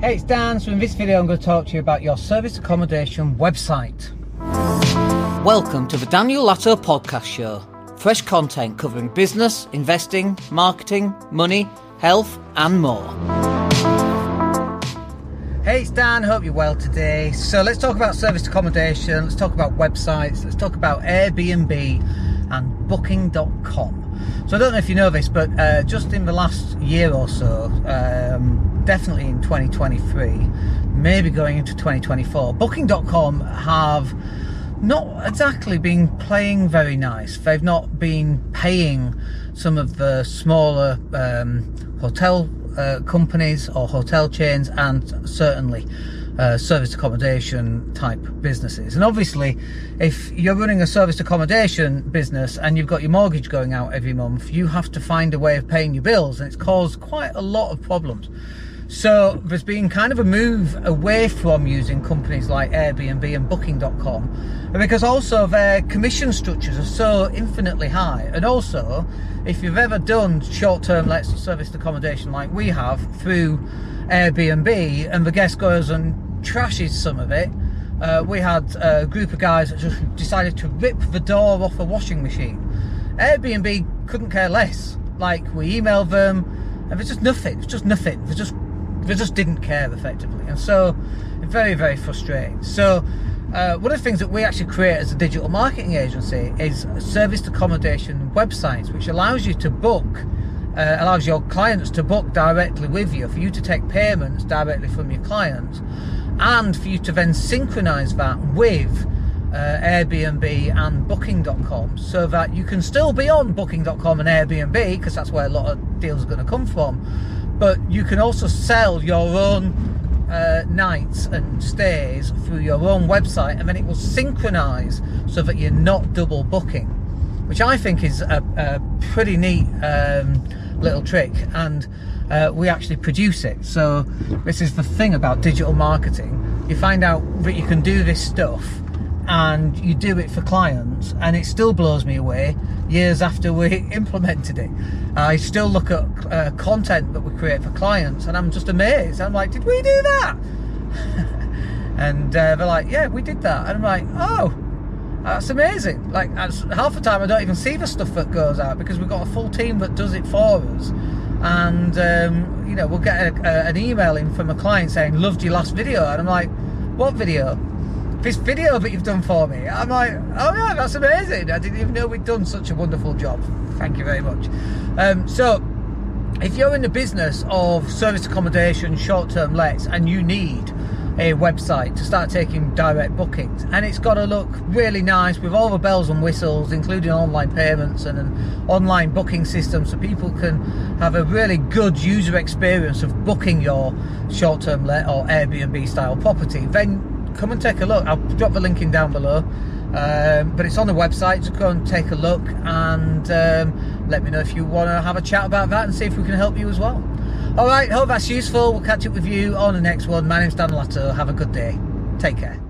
Hey, it's Dan. So in this video, I'm going to talk to you about your service accommodation website. Welcome to the Daniel Latto Podcast Show. Fresh content covering business, investing, marketing, money, health, and more. Hey, it's Dan. Hope you're well today. So let's talk about service accommodation. Let's talk about websites. Let's talk about Airbnb and Booking.com. So I don't know if you know this, but uh, just in the last year or so, um, definitely in 2023, maybe going into 2024, Booking.com have not exactly been playing very nice. They've not been paying some of the smaller um, hotel uh, companies or hotel chains, and certainly uh, service accommodation type businesses. And obviously, if you're running a service accommodation business and you've got your mortgage going out every month, you have to find a way of paying your bills, and it's caused quite a lot of problems. So there's been kind of a move away from using companies like Airbnb and Booking.com because also their commission structures are so infinitely high. And also, if you've ever done short-term let's service accommodation like we have through Airbnb and the guest goes and trashes some of it. Uh, we had a group of guys that just decided to rip the door off a washing machine. Airbnb couldn't care less. Like we emailed them, and there's just nothing. It's just nothing. They just they just didn't care effectively, and so very very frustrating. So. Uh, one of the things that we actually create as a digital marketing agency is service accommodation websites, which allows you to book uh, allows your clients to book directly with you, for you to take payments directly from your clients, and for you to then synchronize that with uh, Airbnb and Booking.com so that you can still be on Booking.com and Airbnb because that's where a lot of deals are going to come from. But you can also sell your own uh, nights and stays through your own website and then it will synchronize so that you're not double booking, which I think is a, a pretty neat. Um, little trick and uh, we actually produce it. So this is the thing about digital marketing. You find out that you can do this stuff and you do it for clients and it still blows me away years after we implemented it. I still look at uh, content that we create for clients and I'm just amazed. I'm like, did we do that? and uh, they're like, yeah, we did that. And I'm like, oh, that's amazing. Like half the time, I don't even see the stuff that goes out because we've got a full team that does it for us. And um, you know, we'll get a, a, an email in from a client saying, "Loved your last video," and I'm like, "What video?" This video that you've done for me. I'm like, "Oh yeah, that's amazing! I didn't even know we'd done such a wonderful job. Thank you very much." Um, so, if you're in the business of service accommodation, short-term lets, and you need a website to start taking direct bookings. And it's got to look really nice with all the bells and whistles including online payments and an online booking system so people can have a really good user experience of booking your short-term let or Airbnb style property. Then come and take a look. I'll drop the link in down below. Um, but it's on the website so go and take a look. And um, let me know if you want to have a chat about that and see if we can help you as well all right, hope that's useful. We'll catch up with you on the next one. My name's Dan Latto. Have a good day. Take care.